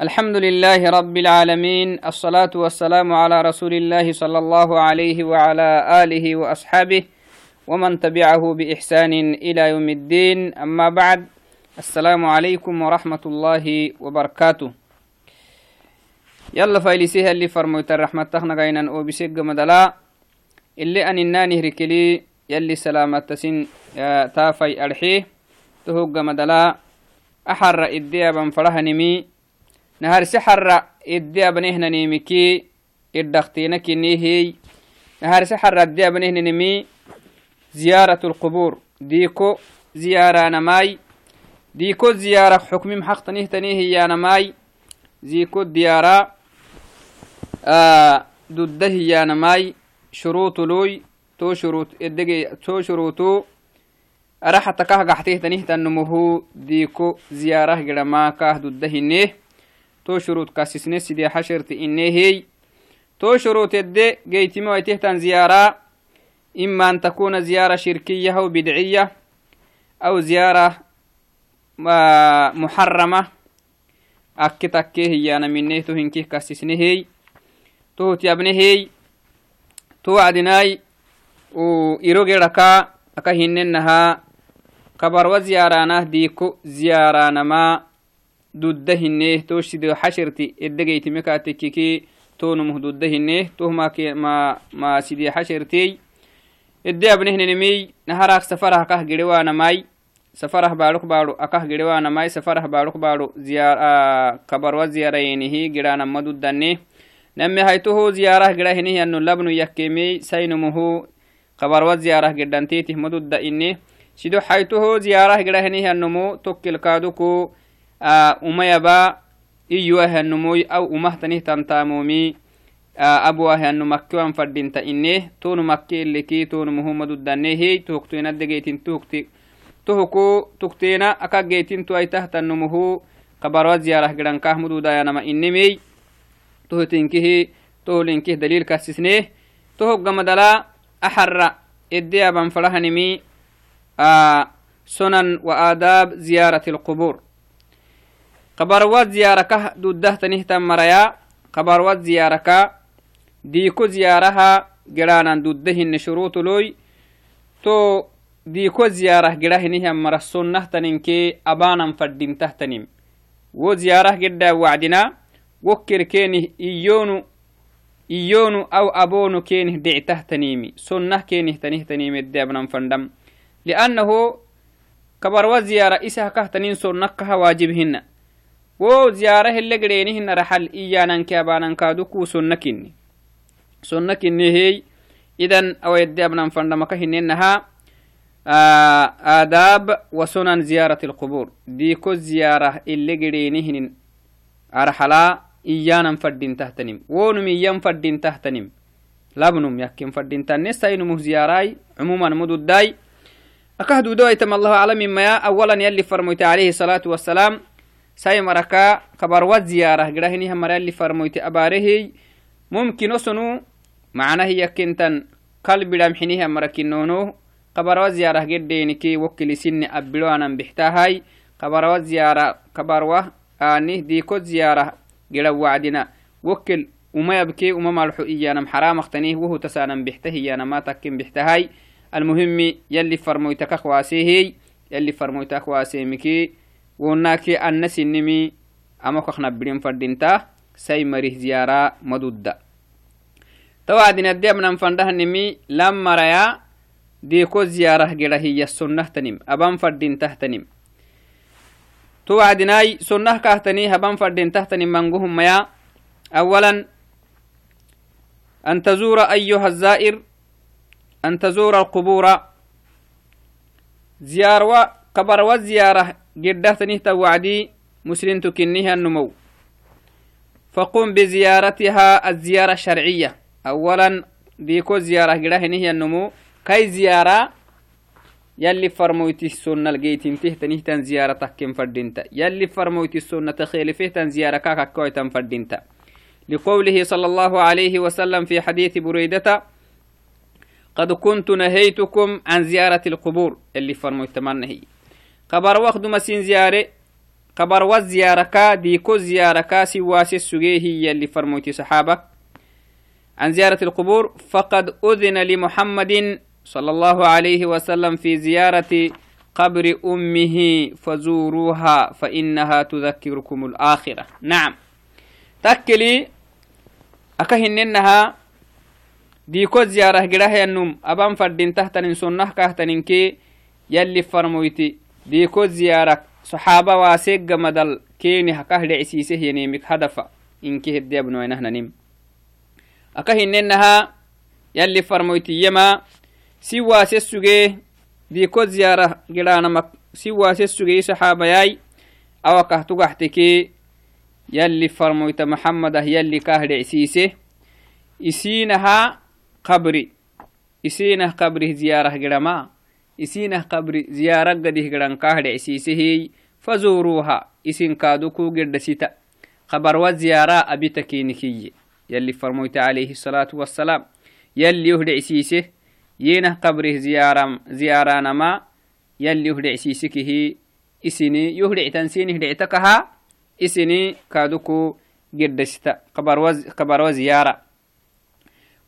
الحمد لله رب العالمين الصلاة والسلام على رسول الله صلى الله عليه وعلى آله وأصحابه ومن تبعه بإحسان إلى يوم الدين أما بعد السلام عليكم ورحمة الله وبركاته يلا فايلسيها اللي فرموت الرحمة تخنا غينا أو بسيق مدلا اللي أن الناني ركلي يلي سلامة تسين تافي أرحيه تهوق مدلا أحر إديابا فرهنمي نهار سحر إدي أبنهن نيمكي إدختينا كنيهي نهار سحر إدي أبنهن نمي زيارة القبور. ديكو زيارة نماي. ديكو زيارة حكم محق تنيه تنيه يا نماي. زيكو ديارة آه ضده يا نماي. شروط لوي تو شروط إدقي تو شروط كاسسني سيدي حشرت إني هي تو شروط الدي جيتي ويتهتن زيارة إما أن تكون زيارة شركية أو بدعية أو زيارة محرمة. أكتك هي أنا مني تو هنكي كاسسني هي تو تيابني هي تو عدناي وإيروغي ركا أكا هننها كبر وزيارانه ديكو زيارة ما. Dudda hinne to sido xashirti edegeytime kaatekiki tonumuh dudda hinne toh ma ma sidi xashirtey ede abnehninimiy naharak safarah kah girewanamai safarah baadhok baadho akah girewanamai safarah baadhok baadho kabarwa ziyarayenihi giranama duddanne name haytoho ziyarah gira hinihiyanno labnu yakkemey sainumuhu kabarwa ziyarah gedhantitih madudda inne sido haytoho ziyarah gira hinihiyannomo tokkilkaaduku umayaba iyuahannumoy aw umahtanih tantamomi abuahannu makkiwan fadinta inne tonu makki iliki tonu muhammaduddanne hey tuhuktuina degeytin tuhukti tuhuku tukteena aka geytintu ay tahtannumuhu kabarwa ziyarah gidankah mududayanama innemey tuhutinkihi tohulinkih dalil kasisne tohoggamadala axarra eddeyaban farahanimi sunan wa aadaab ziyarati alqubur qabarwat ziyaraka duddahtanihtan maraya qabarwat ziyaraka diiko ziyaraha geranan duddahinne shurutuloy to diiko ziyarah gerahinihan mara sunnahtaninke abanan faddintahtanim wo ziyarah gedda wacdina wokkir kenih iyonu iyonu aw abonu kenih dictahtanimi sunnah kenih tanihtanimedde abnan fandam liannahu kabarwa ziyara isahkahtanin sunnakaha waajibhinna wo ziyara hele gereenihinna raxal iyananke abanankaadukuu sonna kinni. Sonna kinni hey idan awayadde abnan fandamaka hinenaha آداب وسنن زيارة القبور ديكو زيارة اللي قرينهن أرحلا إيانا فردين تهتنم ونم إيان فردين تهتنم لابنم يكين فردين تنس سينمه زياراي عموما مدود داي أكهدو دويتم الله أعلم مما أولا يلي فرميت عليه الصلاة والسلام sai maraka kabarwat ziyarah gidahiniha marali farmoyti abarehiy mumkin osonu macnahi yakintan kalbidhamxiniha marakinono kabarwa ziyarah geddeniki wokilisinne abbiloanan bixtahay kabarwa ziyara kabarwa anih diko ziyarah gida wacdina wokil umayabke uma malxo iyanam xaramaktanih wohu tasanan bixta hiyanama takin bixtahay almuhimi yalli farmoytakak waasehiy yalli farmoytak waasemiki wonaki anna sinimi ama kaknabirin fadinta sai marih ziyara madudda tawadin adi abnan fandahnimi lam maraya diko ziyarah geda hiya sunnahtanim aban fadintahtanim to wacdinai sunnah kahtani haban fadintahtanim manguhumaya أولا أن تزور أيها الزائر أن تزور القبور زيارة قبر وزيارة قدهتني توعدي مسلم تكنيها النمو. فقم بزيارتها الزيارة الشرعية. أولا ديكو زيارة قدهني هي النمو. كي زيارة؟ يلي فرمويتي السنة لقيتين تهتني تن زيارة تحكم فردينتا. يلي فرمويتي السنة تخيلفه تن زيارة كاكا كويتا فردينتا. لقوله صلى الله عليه وسلم في حديث بريدة قد كنت نهيتكم عن زيارة القبور. اللي فرمويت من قبر وقت مسين زيارة قبر والزيارة ديكو زيارة سواس السجيه يلي فرموتي صحابة عن زيارة القبور فقد أذن لمحمد صلى الله عليه وسلم في زيارة قبر أمه فزوروها فإنها تذكركم الآخرة نعم تكلي أكهننها ديكو زيارة قراه النوم أبان فردين تحتن سنة كهتن كي يلي فرمويتي diiko ziyaarak saxaaba waaseegga madal keeni hakah dhecisiiseh hadafa. Inki heddeabnoaynahnanim aka hinennaha yalli farmoytiyyama si waase sugee diiko ziyaara gidhaanamak si waase sugey saxaabayay awakah tugaxtekee yalli farmoyta maxamadah yalli kah dhecsiise isiinaha qabri. Isiinah qabrih ziyaarah gidhamaa isinah qabri ziyaarag gadihgirankaahdhe isiisehey fazuuruuha isin kaadu kuu gedhasita kabarwa ziyaara abita kinikiyye yalli farmoyta alayhi salaatu wassalaam yalli uhdhe isiise qabrih ziyaaraanama yalli uhdhe isiisekihi isini yuhdhectan siinih kaha isini kaadu kuu gedhasita kabarwa ziyaara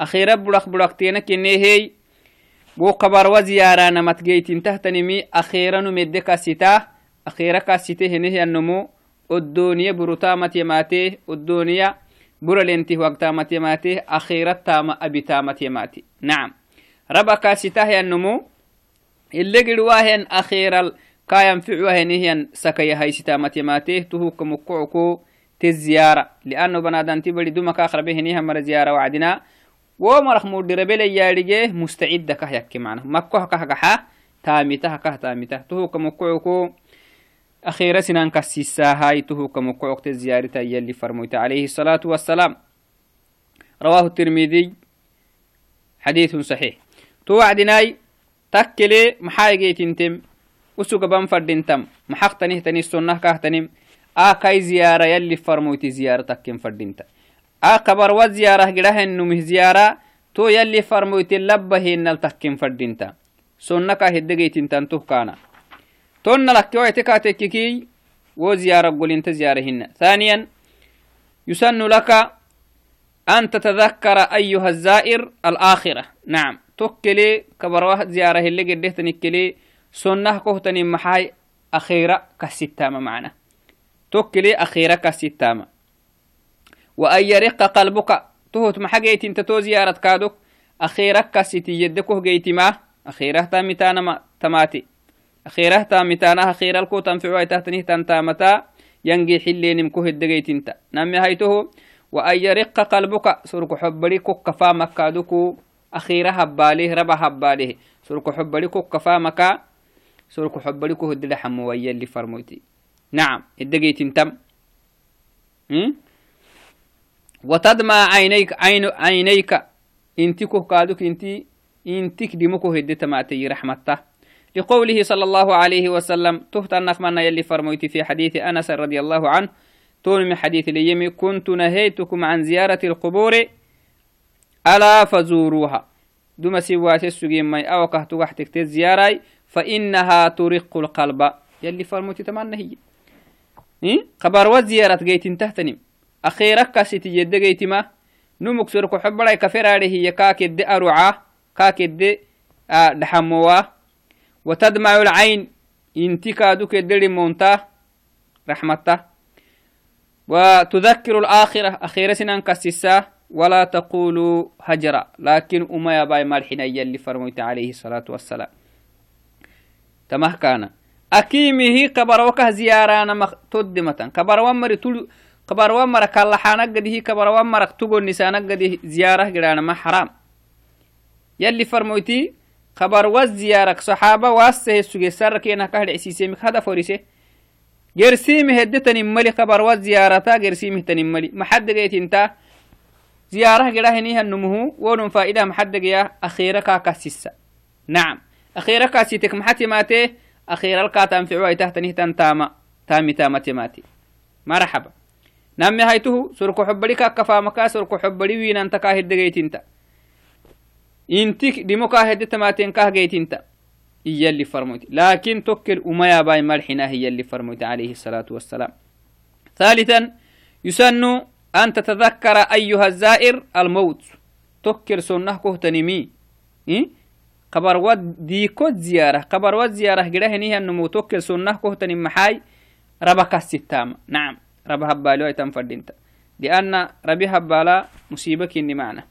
أخيرا بلق بلق تينك هي. بو قبر وزيارانا متجيت تهتني مي. أخيرا نمدك ستاه أخيرا كاسيته هنه النمو. الدنيا بروتامة يماته الدنيا برلنته وقتامة يماته أخيرا تام أبي تامة يماته نعم. ربا كاسيته النمو. اللي قلواهن أخيرا كاين فعوهن هي سكي هاي ستامة يماته تهوك مقعكو تزيارة. لأنه بنادان تبري دوما آخر به نيها مر زيارة وعدنا. ومرخ مدر بلي يارجيه مستعد كه يكي معنا. مكوه كه كحا تامته كه تامته تهوك مقعكو أخيرا سنان كسيسا هاي. تهو كمقعوقت الزيارة يلي فرموت عليه الصلاة والسلام. رواه الترمذي. حديث صحيح. توعدناي تكلي محايجي تنتم. وسوق بان فردنتم محق تنه السنة كهتنم آكاي زيارة يلي فرموت زيارة تكين آكبر وزيارة قده النمه زيارة تو يلي فرموت اللبه إن التكين فردنت سنة كهدقي تنتن تهكانا تون لك ويتكاتككي وزيارة قول انت زيارهن ثانيا يسن لك أن تتذكر أيها الزائر الآخرة نعم توكلي كبروه زيارة اللي قدهت نكلي سنة كهتني محاي أخيرة كالستامة معنا توكلي أخيرة كالستامة وأن يرق قلبك. تهت محاجيت انت تو زيارة كادوك. أخيرة كالستي يدكه جيتي ما. أخيرة تامتانا تماتي. أخيره تامتانا أخير الكو تنفعوا تهتنه تنتامتا. ينجي حلين مكوه الدقيت انت نمي هيته وأن يرق قلبك. سرك حبري كوك فامك كادوكو. أخيرا هباليه ربا هباليه. سرك حبري كوك فامك. سرك حبري كوه الدل حموية اللي فرموتي نعم الدقيت أنتم وتدمع عينيك عين عينيك. انتكو كادوك انتي انتك دمكو هدت ماتي رحمته. لقوله صلى الله عليه وسلم تهت النخمنا يلي فرميت في حديث أنس رضي الله عنه. تون من حديث اليمي كنت نهيتكم عن زيارة القبور ألا فزوروها. دم سوات السجين ماي أو كهتو وحتك زيارة فإنها ترق القلب. يلي فرميت تمنى هي. إيه؟ خبر وزيارة جيت تهتنم أخيرا كاسيتي يد جيت ما نمك سرق حبلا كفر عليه كاكد أرعاه كاكد أه دحمواه وتدمع العين انتكادك الدري مونتا. رحمته وتذكر الآخرة أخيرا سنان كسسا ولا تقولوا هجرا. لكن أما يباي مالحين يلي فرميت عليه الصلاة والسلام. تمه كان أكيمه كبر وكه زيارانا مقتدمة كبر ومر تل نسانا قده زيارة قرانا ما حرام. يلي فرميتي خبر وزيارك صحابة واسه السجي سر كينا كهل عسيسي مك هذا فوريسي gersiimi heddetan mali kabar wa ziyarata gersiimihtan mali maxaddegeetinta زيارة قراه نيها النمو ونم فائدة محدقيا أخيرا كاكاسيسا نعم. أخيرا كاسيتك محتي ماتي أخيرا نامي هايته سركو حبلي كاكفا مكا سركو حبلي وين انت كاهد دقيتنتا انتك ديمو كاهد تماتين كاه جيتنتا هي اللي فرموت لكن توكل أميا باي ملحنا هي اللي فرموت عليه الصلاة والسلام ثالثا يسن أن تتذكر أيها الزائر الموت تكر سنة كهتنمي إيه؟ قبر ود ديكو زيارة قبر ود زيارة قده نيه النمو تكر سنة كهتنم محاي ربك الستام نعم رب هبالو ايتم فردينتا لأن ربي هبالا مصيبة كني معنا.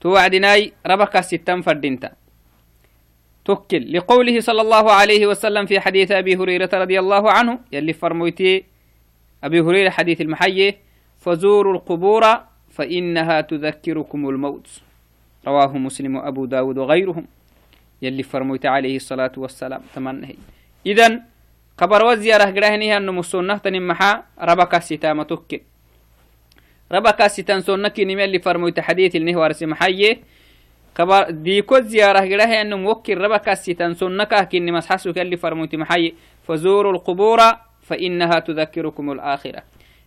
توعدناي ربك الستام فردينتا تكل لقوله صلى الله عليه وسلم في حديث أبي هريرة رضي الله عنه يلي فرمويتي أبي هريرة حديث المحيي فزوروا القبور فإنها تذكركم الموت. رواه مسلم وأبو داود وغيرهم يلي فرميت عليه الصلاة والسلام. تمنه إذن قبر وزيارة قرهنها أنه مسونة تنمحا ربك ستامة تك ربك ستان سونك نمي اللي فرميت حديث النهوار سمحيه قبر ديكو زيارة قرهي أنه موكل ربك ستان سونك كني مسحسك اللي فرميت محيه فزوروا القبور فإنها تذكركم الآخرة.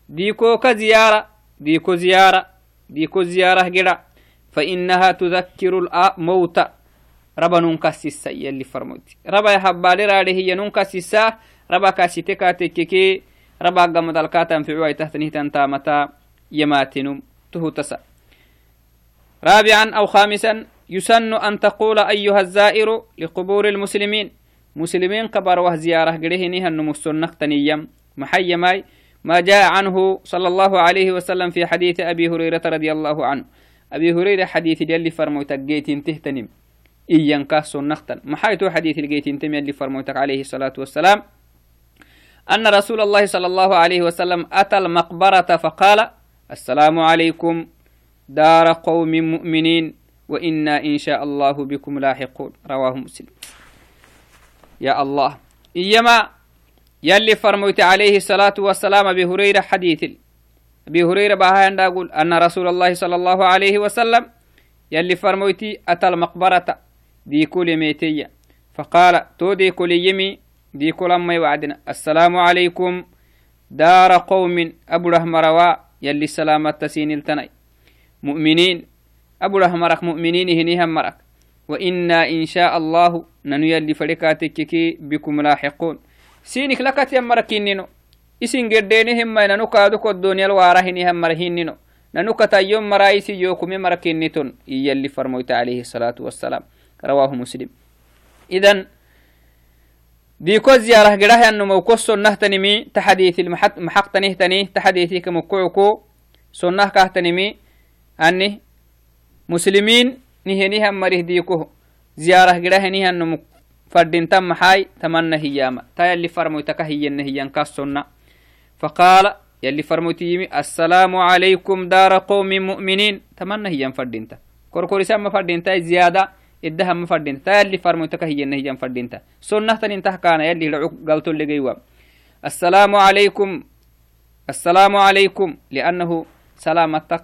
ديكو كزيارة ديكو زيارة ديكو زيارة جرا فإنها تذكر الموت. ربا ننكسسا يلي فرموت. ربا يحبالي راري هي ننكسسا ربا كاسيتكا تككي ربا قمد الكاتا في عواي تحت نهتان تامتا يماتنم تهتسا رابعا أو خامسا يسن أن تقول أيها الزائر لقبور المسلمين مسلمين قبر وه زيارة قريه نيها النمسنق تنيم محيماي ما جاء عنه صلى الله عليه وسلم في حديث أبي هريرة رضي الله عنه. أبي هريرة حديث يلي فرموتك جيتين تهتنم إيان كاسو نختن محايتو حديث الجيتين تم يلي فرموتك عليه الصلاة والسلام. أن رسول الله صلى الله عليه وسلم أتى المقبرة فقال السلام عليكم دار قوم مؤمنين وإنا إن شاء الله بكم لاحقون. رواه مسلم. يا الله. إيما يلي فرميت عليه الصلاة والسلام أبي هريرة حديث. أبي هريرة بها يقول أن رسول الله صلى الله عليه وسلم يلي فرميت أتى المقبرة دي كل ميتية. فقال تو دي كل يمي دي كل أمي وعدنا السلام عليكم. دار قوم أبو رحمروا يلي سلامة تسين التني مؤمنين. أبو رحمرك مؤمنين هنيهم مرك. وإنا إن شاء الله ننو يلي فريكاتك بكم لاحقون. yammara kinnino isin geddeeni himmai nanu kaaduk oddoniyal waarahini hammara hinnino nanu katayyon maraisi yokume mara kinniton iyalli farmoyta alayhi الصلاة والسلام. رواه مسلم. إذن ديكو زيارة قراه أنه موكو سنة تنمي تحديث المحق تنهتني تحديثي كمكوعكو. سنة كهتنمي أني مسلمين نهنيها مريه ديكو زيارة قراه نهي أنه فردين تم حاي تمنى هياما. تا يلي فرموتك هي هي كاسونا فقال يلي فرموتي السلام عليكم دار قوم مؤمنين. تمنى هي فردين تا. كوركوري سما فردين تا زيادة إدها فردين. تا يلي فرموتك هي هي فردين تا سنة تنين كان يلي لعق قلتو اللي جيوا السلام عليكم. السلام عليكم. لأنه سلامتك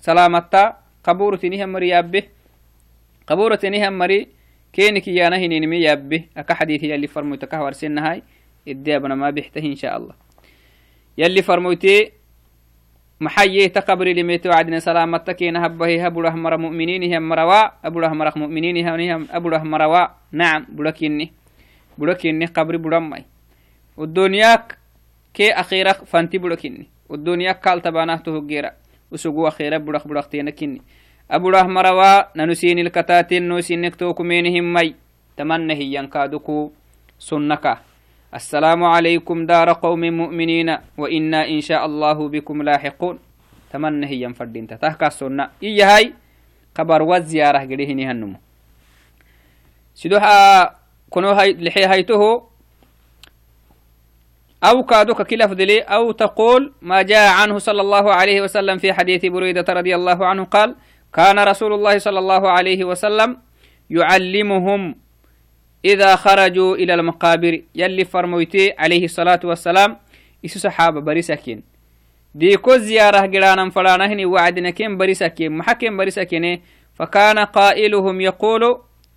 سلامتا قبورتي نهم مري يابه قبورتي نهم مري كينك يا نهي نمي يابه أكا حديث يلي فرموتك هاي. الديابنا ما بيحته إن شاء الله. يلي فرموتي محيي تقبري لميت وعدنا سلامتك نهبه هبو رحمر مؤمنين هم مروا أبو رحمر مؤمنين هم أبو رحمر روا نعم بلكيني بلكيني قبري برمي والدنياك كي أخيرك فانتي بلكيني والدنياك قال تبانه تهجيرا وسقوا أخيرا بلخ بلختينا كيني. أبو رحمة روا ننسين الكتاتين نوسين توكمينهم مي تمنى هي ينكادكو سنك السلام عليكم دار قوم مؤمنين وإنا إن شاء الله بكم لاحقون. تمنى هي ينفردين تتحكى السنة إيا هاي خبر وزيارة قريهني هنمو سيدوها كنو هاي لحي هايته أو كادوك كلا فدلي أو تقول ما جاء عنه صلى الله عليه وسلم في حديث بريدة رضي الله عنه قال كان رسول الله صلى الله عليه وسلم يعلمهم إذا خرجوا إلى المقابر يلي فرمويتي عليه الصلاة والسلام إسو صحابة بريسكين. ديكو زيارة قرانا فلانا هني وعدنا كين بريسكين محكين بريسكين فكان قائلهم يقول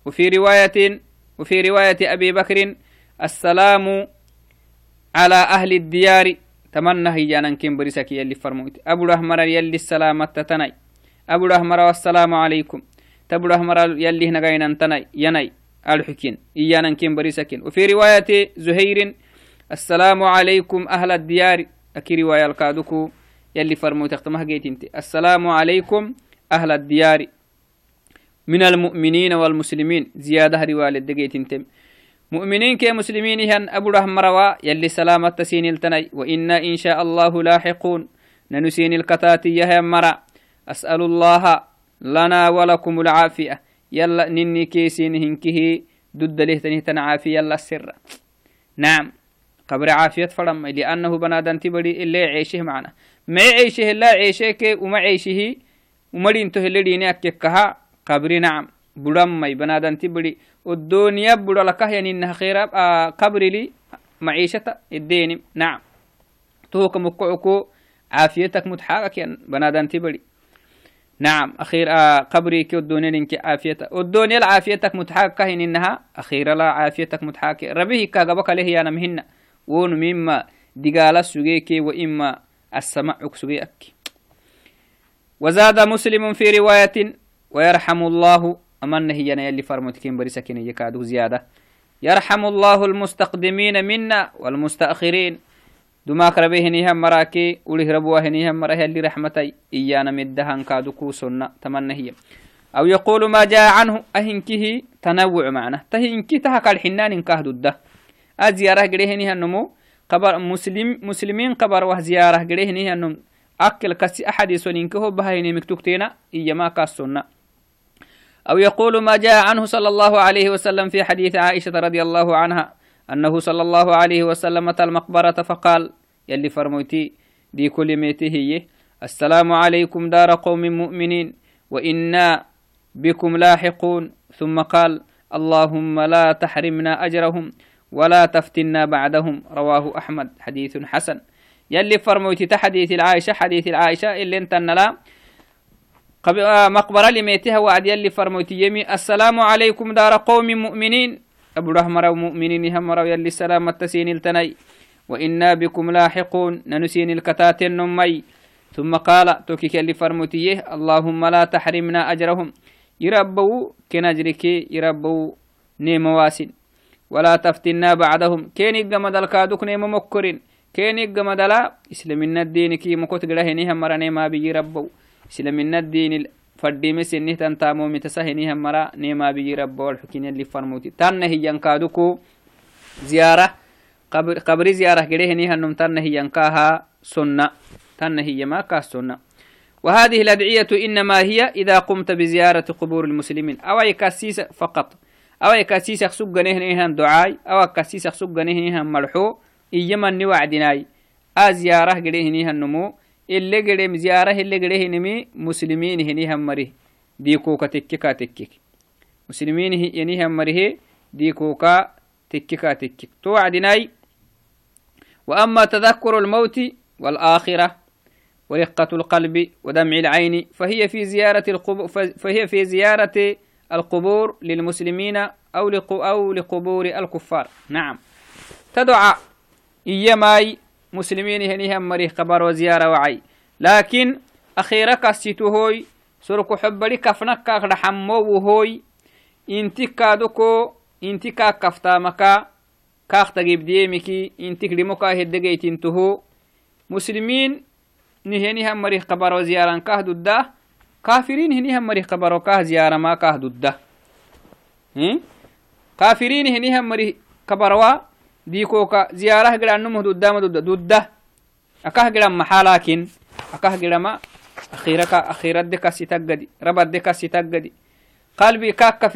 وفي رواية وفي رواية أبي بكر السلام على أهل الديار تمنى هي كين بريسك يلي فرمويت. أبو رحمر يلي السلامة تناي. أبو رحمر والسلام عليكم. تبو رحمر يلي هنا تناي. يناي. ألحكين. إيانا كين بريسكين. وفي رواية زهير السلام عليكم أهل الديار. أكي رواية القادوكو يلي فرمو تختمها انت. السلام عليكم أهل الديار. من المؤمنين والمسلمين. زيادة رواية انت. مؤمنين مسلمين هن أبو رحم روا يلي سلامة تسين التني وإنا إن شاء الله لاحقون. ننسين الكتاتي يا مرا أسأل الله لنا ولكم العافية. يلا نني كيسين هنكه ضد تنه عافية يلا السر نعم. قبر عافية فرم لأنه بنادن تبري إلا عيشه معنا. ما عيشه لا عيشه كي وما عيشه ومرين تهل ديني أكيكها قبر نعم. ما بنادن تبري والدنيا بدا لك يعني إنها خير. آه قبر لي معيشة الدين نعم. توك مكعكو عافيتك متحرك بنادن تبري نعم أخير آه قبري كي إنك عافيتك الدنيا العافيتك متحاكة إنها أخيرا لا عافيتك متحاكة. ربيه كاغبك له يا نمهن. ون مما دقال سجيك وإما السمع سجيك وزاد مسلم في رواية ويرحم الله أمن هي يلي فرمتكين بريسكين يكادو زيادة. يرحم الله المستقدمين منا والمستأخرين. دماك ربي هنيها مراكي وليه ربوا هنيها مراه اللي رحمتي إيانا مدهن كادوكو سنة تمنى هي أو يقول ما جاء عنه أهنكه تنوع معنا. تهنكي تهك الحنان انكه ضده أزيارة قريه النمو قبر مسلم مسلمين قبر وزيارة قريه النمو أكل كسي أحد يسونينكه بهايني مكتوكتين إيما كاسونا أو يقول ما جاء عنه صلى الله عليه وسلم في حديث عائشة رضي الله عنها. أنه صلى الله عليه وسلم المقبرة فقال يلي فرموتي دي كل ميته السلام عليكم دار قوم مؤمنين وإنا بكم لاحقون. ثم قال اللهم لا تحرمنا أجرهم ولا تفتنا بعدهم. رواه أحمد حديث حسن. يلي فرموتي تحديث العائشة حديث العائشة اللي انت لا. آه، مقبرة لميتها وعد يلي فرموتي يمي السلام عليكم دار قوم مؤمنين. أبو رحمة مؤمنين همرا يلي سلامة تسين التني وإنا بكم لاحقون. ننسين الكتات النمي ثم قال توكيك اللي فرموتيه اللهم لا تحرمنا أجرهم. يربوا كنجرك يربوا نيم واسن ولا تفتنا بعدهم. كين يقمد الكادوك نيم مكرين. كين يقمد لا إسلامنا الدين كي مكوت قلهني همرا نيما بيجي ربوا إسلامنا الدين فديمي سنه تنتامو متسهني همرا نيما بيجي رب والحكين اللي فرموتي تن هي ينكادوكو زيارة قبر, قبر زيارة قريه نيها النم تن هي ينكاها سنة تن هي ما كاس سنة وهذه الأدعية إنما هي إذا قمت بزيارة قبور المسلمين أو يكاسيس فقط أو يكاسيس سوق نهنها دعاي أو كاسيس سوق نهنها مرحو إيما نوعدناي أزيارة قريه نيها النمو اللي قريم زيارة اللي قرية نمي مسلمين هني هم مريه ديكوكا تككا تكك. مسلمين هني هم مريه ديكوكا تككا تكك. توعدناي وأما تذكر الموت والآخرة ورقة القلب ودمع العين فهي في زيارة القبور فهي في زيارة القبور للمسلمين أو أو لقبور الكفار. نعم. تدعى إيماي مسلمين هني هم مريه خبر وزيارة وعي. لكن أخيرا كاسيتو هوي سركو حبري كفنك كاخد حمو هوي إنتي كادوكو إنتي كا كفتا مكا كاخ تجيب ديمكي إنتي كلموكا هدقيت انتهو مسلمين نهني هم مريه خبر وزيارة كاه دودا كافرين هني هم مريه خبر وكاه زيارة ما كاه دودا كافرين هني هم مريه diikooka ziyaarah giranumuh duddama dudda dudda akah giran maxaa laakin akah girama akhiraka akhiradde kasitaggadi rabadde kasitaggadi qalbi kaakka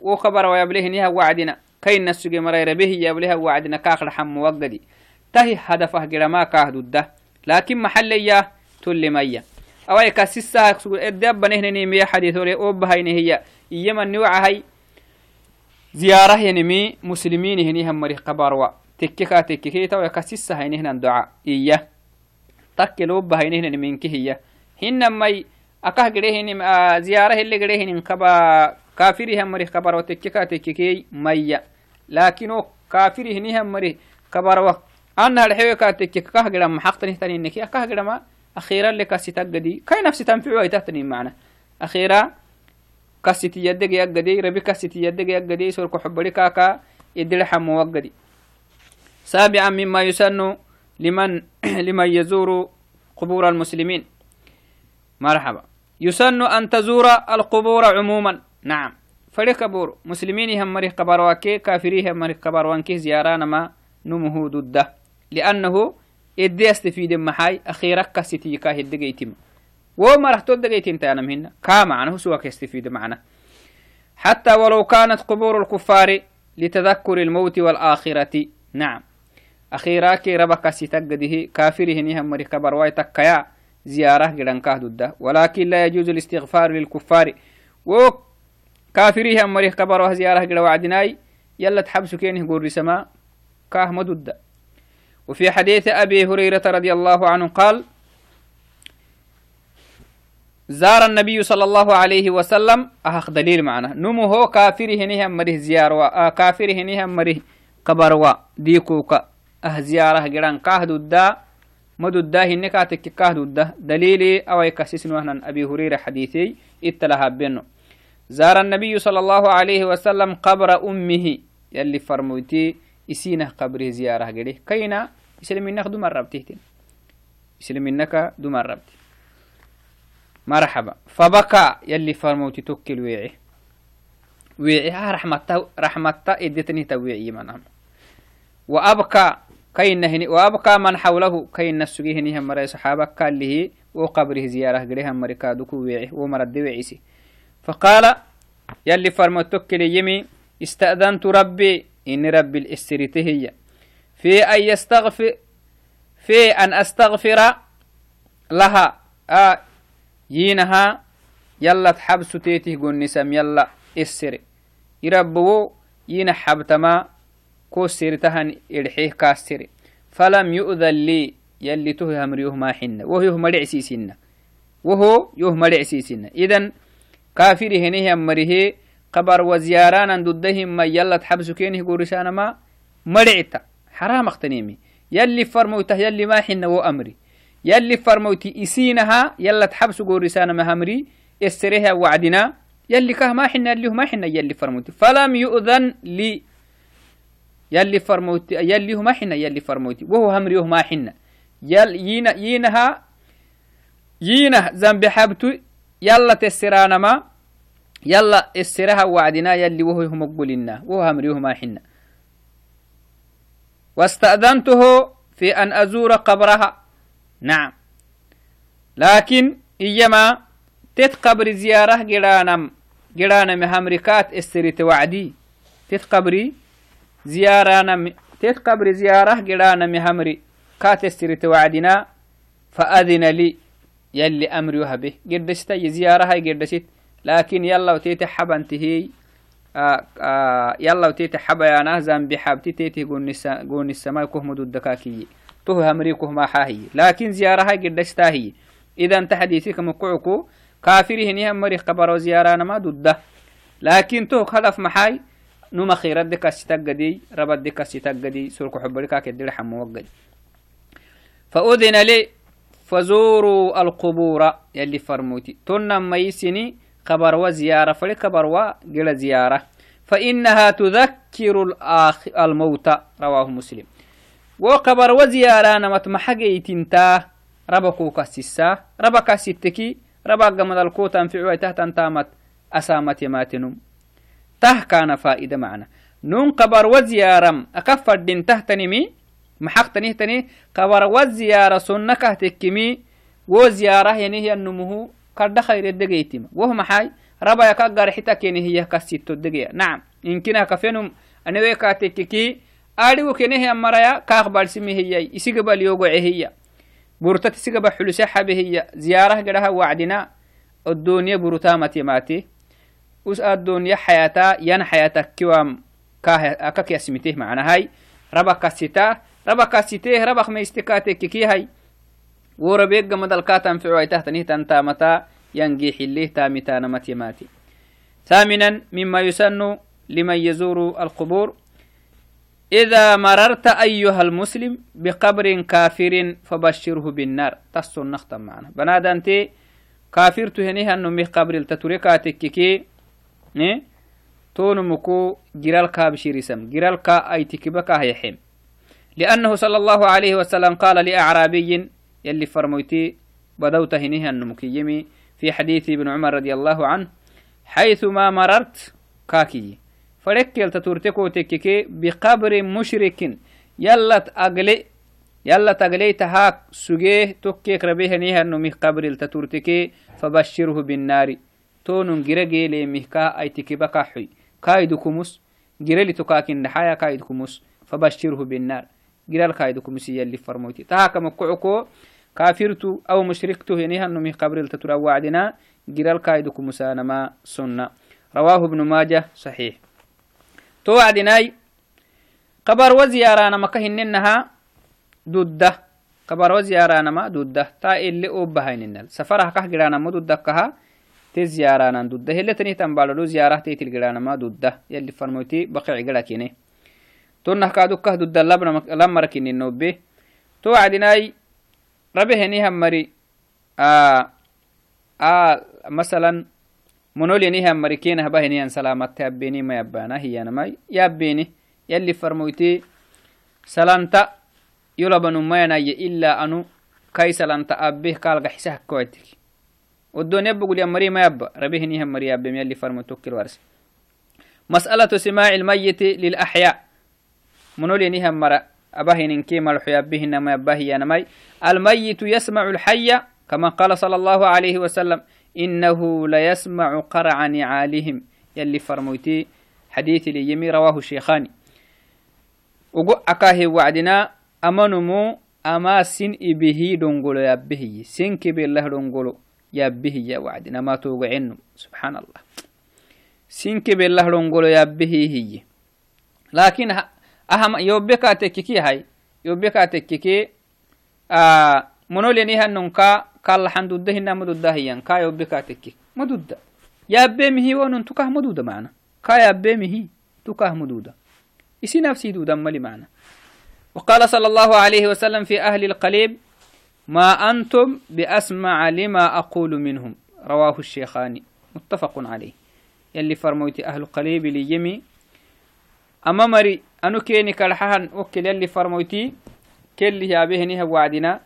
wo kabarawayablehinyah wacdina. Kainasuge marayrabehiyableha wacdina kaaqdhaxamuwaggadi tahi hadafah giramaa kaah dudda. Laakin maxaleyyah tullimaya awai kasisahak edde abanehnenimiya xadiitole obbahaynehiya زيارة ينمي مسلمين هني هم مريخ قباروا تككا تككيتا ويكسسها هنهنا دعاء إياه. تكلو بهينه نمينك هي. هن مي أكاه قريه آه زيارة اللي قريه نكبا كافري هم مريخ قباروا تككا تككي مي لكنو كافري هني هم مريخ قباروا أنا الحيوة كاتك كه قدام محقتني تاني إنك كه قدام أخيرا لك ستجدي كاي نفسي تنفعوا تحتني معنا. أخيرا كاسيتي يدك يقدي ربي كاسيتي يدك يقدي سورك حبري كاكا يدل حمو وقدي. سابعا مما يسن لمن لمن يزور قبور المسلمين. مرحبا. يسن أن تزور القبور عموما. نعم. فريق قبور. مسلمين هم مريق قبر وكي كافرين هم مريق قبر وانكي زياران ما نمه ضده. لأنه إدي أستفيد محاي أخيرا كستيكا هدقيتم وما رح تدقيتم تانا مهنا كا معنى سواك يستفيد معنا. حتى ولو كانت قبور الكفار لتذكر الموت والآخرة. نعم. أخيرا كي ربك ستقده كافره نهم مريكا برواي تكيا زيارة قدن كهدودة ولكن لا يجوز الاستغفار للكفار. و كافره مريكا بروا زيارة قدن وعدناي. يلا تحبسو كينه قول رسما كاه مدودة وفي حديث أبي هريرة رضي الله عنه قال زار النبي صلى الله عليه وسلم. أخ دليل معنا. نمو هو كافره نهم مره زيارة كافره نهم مره قبروا. ديكوكا أه زيارة جران كاهدو دا مدو دا هنكا تك كاهدو دا دليلي أو يكسسن وهنا أبي هريرة حديثي. إتلها بينه زار النبي صلى الله عليه وسلم قبر أمه. يلي فرموتي. إسينه قبره زيارة قريه. كينا؟ إسلامينك دو مربتهتين إسلامينك دو مربت مرحبا. فبكى يلي فرموتي توكل ويعي. ها رحمتا رحمتا إدتني تويعي منام وأبكى كين هني وأبكى من حوله كين نسجي هني هم مري صحابك اللي وقبره زيارة قريه هم مريكا دوكو ويعي ومرد ويعيسي فقال يلي فرموتي توكل يمي استأذنت ربي إن رب الاستريت هي في أن يستغفر في أن أستغفر لها آه يينها يلا تحبس تيتي قول نسم يلا السر يربو يين حبتما كو سيرتهن إرحيه كاستر. فلم يؤذن لي يلي تو همريوه ما حنا وهو يهمر عسيسنا وهو يهمر عسيسنا إذن كافر هنيه أمره قبر وزيارانا ضدهم ما يلا تحبسو كينه قرشانا ما مرعتا حرام أختنيمي. يلي فرموته يلي ما حنا وأمري. يلي فرموتي إسينها يلا تحبسو قرشانا ما همري إستريها وعدنا يلي كه ما حنا اللي ما حنا يلي فرموتي. فلم يؤذن لي. يلي فرموتي يلي ما حنا يلي فرموتي. وهو همري ما حنا. يل ينا ينها ينا ذنب حبتو يلا تسرانا ما يلا السرها وعدنا يلي وهو هم قلنا وهو أمريهما حنا. واستأذنته في أن أزور قبرها. نعم. لكن إيما تتقبر زيارة جرانم جرانم همركات إستريت وعدي. تتقبري زيارة تتقبر زيارة جرانم همري كات إستريت وعدنا فأذن لي يلي أمري وهبه. قردشت زيارة هاي قردشت لكن يلا وتيتي حبا انتهي. آه آه يلا وتيتي حبا يا ناس زنبي حبتي تيتي قون السماء كهم الدكاكي تو همري كهما حاهي. لكن زيارة هاي قدش تاهي. إذا انت حديثك مقعكو كافره نهم مريخ قبر زيارة ما ضده لكن تو خلف محاي. نما خيرت دكا ستقدي ربت دكا ستقدي سرق حبركا كدر حمو وقدي. فأذن لي فزوروا القبور. يلي فرموتي. تنم ميسني كبر وزيارة. فلي كبر وقل زيارة. فإنها تذكر الموت رواه مسلم. wo kabarwa ziyaaranamat maxageytintaa raba kukasisaa raba kasiteki raba gamadalkoo tanficuai tahtan taamat asaamat yamaatenum tah kaana faa'ida macna nun kabarwa ziyaaram aka fadhin tahtanimi. Maxaqtanihtani kabarwa ziyaara sunna kah tekkimi wo ziyaarah yanihiyanumuhu kadha khayre degeytima woh maxay raba yaka garxita kenihiyah kasitto degeya nacam inkinah kafenum. Anewekatekeki مرايا كاقبال سمي هي يسيقبال يوقع هي برتت سيقبال حلسة حبه هي زيارة قرها وعدنا الدنيا برتامة ماتي us كي هاي وربيك جمد الكاتم في عويته تنيه تنتا متى ينجي حليه تامتا نمتي ماتي ثامنا مما يسن لمن يزور القبور إذا مررت أيها المسلم بقبر كافر فبشره بالنار. تصن نختم معنا. بنادنتي كافر تهنيها أنه مي قبر التتركا تككي نه تون مكو جرال كا بشيرسم جرال كا أي تكبكا هيحم لأنه صلى الله عليه وسلم قال لأعرابي يلي فرمويتي بدوت هنيها أنه مكيمي في حديث ابن عمر رضي الله عنه حيث ما مررت كاكي. فركل تتورتكو تككي بقبر مشرك يلا أقلي يلا تقلي تهاك سجيه تكيك ربيه نيها نمي قبر التتورتكي فبشره بالنار. تونن جرجي لي مهكا أي تكبكا حي كايد كمس جرلي تكاكين نحايا كايد كمس فبشره بالنار. جرال كايد كمس يلي فرموتي. تهاك مكعكو كافرتو أو مشركتو هنيها نمي قبر التتورا وعدنا. جرال كايد كمسانما سنة. رواه ابن ماجه صحيح. تو وعدناي قبر وزيارانا مكهننها دودة. قبر وزيارانا ما دودة. تا إللي أوبهايننا. سفرها كه جرانا ما دودة كها. تزيارانا دودة. هلا تني تنبالو زيارة تيتل جرانا ما دودة. يلي فرموتي بقع جرا كيني تونه كادو كه دودة لبنا لما ركيني النوبي تو وعدناي ربه نيها مري آه. آه. مثلا منولينيها مريكينا هباهني أن سلامت يابيني ما يبانا هي أنا ما يابيني يلي فرمويتي سلامتا يلبن ما يناي إلا أنو كاي سلامتا أبيه قال قحسه كويتك والدنيا بقول يا مري ما يبا ربيهني هم مري يابي يلي فرموتوك الورس مسألة سماع الميت للأحياء. منولينيها مرا أباهن كيما الحيابهن ما يباهي أنا ماي. الميت يسمع الحي كما قال صلى الله عليه وسلم. إنه ليسمع قرع نعالهم يلي فرموتي حديث ليمي رواه الشيخاني وقو أكاه وعدنا أمنمو أما سن إبه دونغولو يبه سن كبير له دونغولو يبه يا وعدنا ما توقعنو سبحان الله سن كبير له دونغولو يبه هي hina madudda hiyan ka yobbeka tekki madudda yaabemihi wonun tukah maduda macna ka yaabemihi tukah maduda isi nafsi dudan mali macna وقال صلى الله عليه وسلم في أهل القليب ما أنتم بأسمع لما أقول منهم. رواه الشيخاني متفق عليه. يلي فرموتي أهل القليب ليمي أما مري أنو كيني كالحهن وكل يلي فرموتي كل بهنها وعدنا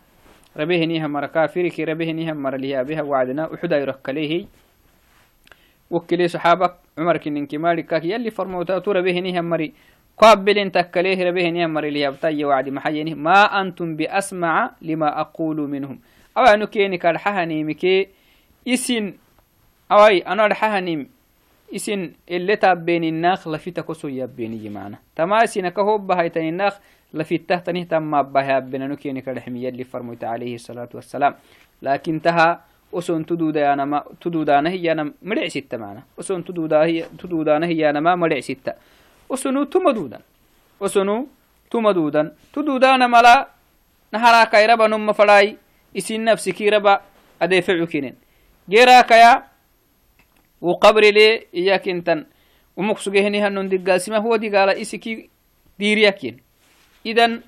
ربيهنيها مر كافرك ربيهنيها مر ليها بها وعدنا وحدا يرك ليه وكلي صحابك عمر كنن كمالي كاك يلي تو ربيهنيها مري قابل تكليه مر ليها بتاي وعد محيني ما أنتم بأسمع لما أقول منهم. أو أنو كيني كالحهني مكي إسن أوي أنا الحهني إسن اللي تابين الناخ لفيتك سو يبيني معنا تماسي نكهوب بهايتين الناخ لفته تنه تم بها بنانو كيني كرحمي اللي فرميت عليه الصلاة والسلام. لكن تها وسون تدودا أنا ما تدودا هي أنا مرع ستة معنا. وسون تدودا هي تدودا هي أنا ما مرع ستة. وسنو تمدودا وسنو تمدودا تدودا أنا ملا نهارا كيربا نم فلاي. اسين نفسي كيربا أدفعو كينين جيرا كيا وقبر لي إياك إنتن. ومكسو هني هنون إذا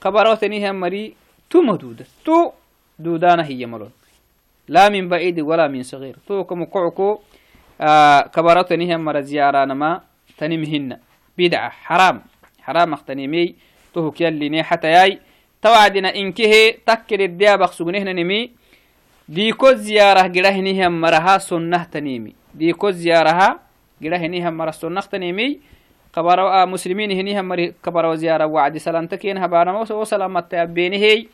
خبراتني مري تو مدودة تو دودانا هي مرون. لا من بعيد ولا من صغير. تو كم قعكو آه كبراتني هم مر زيارة نما تنمهن بدعة حرام. حرام اختنمي تو كيلني حتى ياي. توعدنا إنكه تكر الديا بخسونه نمي. ديكو زيارة جرهني هم مرها سنة تنمي ديكو زيارة جرهني هم مر سنة تنمي a muslimin hiniha mari kabaro ziyara wacdi salanta ken habanama o salamata abbenihey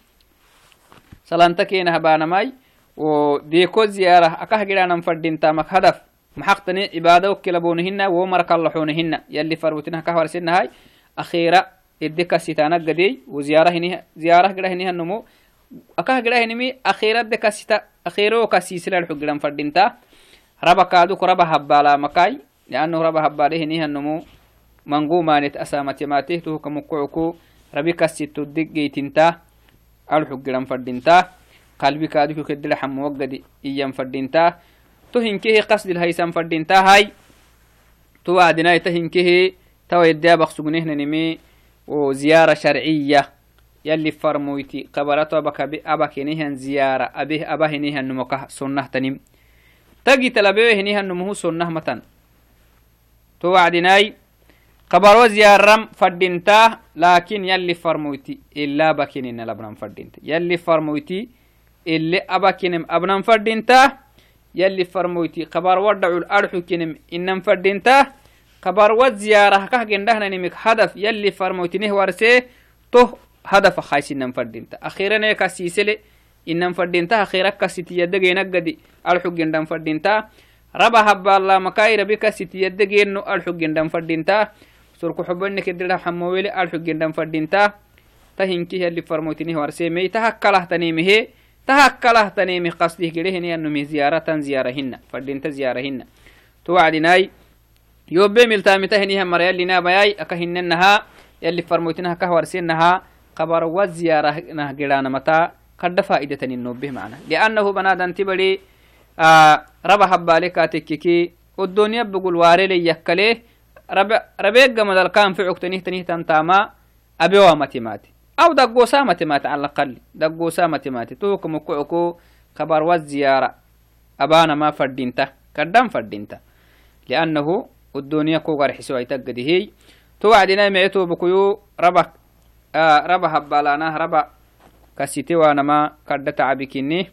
salanta ken habanamai o deko ziyara akah gidanan fadintamak hadaf maxaqtani cibaada okkelabonihina wo marakallaxonihina yalli farbutinah kahwarsinahai akhira ede kasitanagadey wo ziyara hiniha ziyara gida hinihanumo akah gida hinimi akhira de kasita akhiro kasisilalxu gidan fadinta ربا كادوك ربا هبالا مكاي لأنه ربا هباله نيها النمو منقو مانت أسامة ماته تو كمكعكو كسيتو دقيتنتا الحق لم فردنتا قلبي كادوك كدل حم وقدي إيام فردنتا تو هنكيه قصد الهيسان فردنتا هاي تو وعدنا تهنكيه تو يديا بخسقنيه نمي وزيارة شرعية يلي فرمويتي قبرته أبك أبك نهن زيارة أبيه أبه نهن نمكه سنة تنم تجي تلبيه قبرو زيارم فدينتا لكن يلي فرمويتي إلا بكين لبنان فدينتا يلي فرمويتي اللي أبكينم أبنان فدينتا يلي فرمويتي قبر ودعوا الأرحو كنم إنم فدينتا قبر وزيارة كه جندهنا نمك هدف يلي فرمويتي ورسي تو هدف خايس إنم فردينتا أخيرا نيكا سيسلي إنم فردينتا أخيرا كسيتي يدقي نقدي الحق جندم فردينتا ربا هبا الله مكاي ربي كسيتي يدقي إنو الحق جندم فردينتا سركو حبنك الدرا حمويلي الحق جندم فردينتا تهنكي يلي فرموتني ورسي مي تهكله تنيمه تهكله تنيمه قصده كده هني أنه مي زيارة زيارهن فردينتا زيارهن توعدناي يوبي ملتامي تهني هم مريال لنا بياي أكهننها يلي فرموتنها كهورسينها خبر وزيارة نه جيرانا متى قد فائدة النوبه معنا لأنه بنادن تبري ربا حبالي كاتككي والدنيا بقول واري لي يكليه ربع ربيق جمد الكام في عكتنيه تنيه تنتاما أبي ومتماتي أو دقو سامتي مات على الأقل. دقو سامتي مات توك مكوكو خبر والزيارة أبانا ما فردينتا. كدام فردينتا. لأنه الدنيا كو غير حسوا يتقدي هي. توعدنا معتو بكيو ربا آه ربا هبالانا. ربا كسيتي وأنا ما قد تعبكني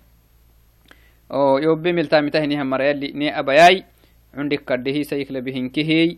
أو يوبي ملتا متهني هم يلي ني ابياي عندك قد هي. سيكل بهنكهي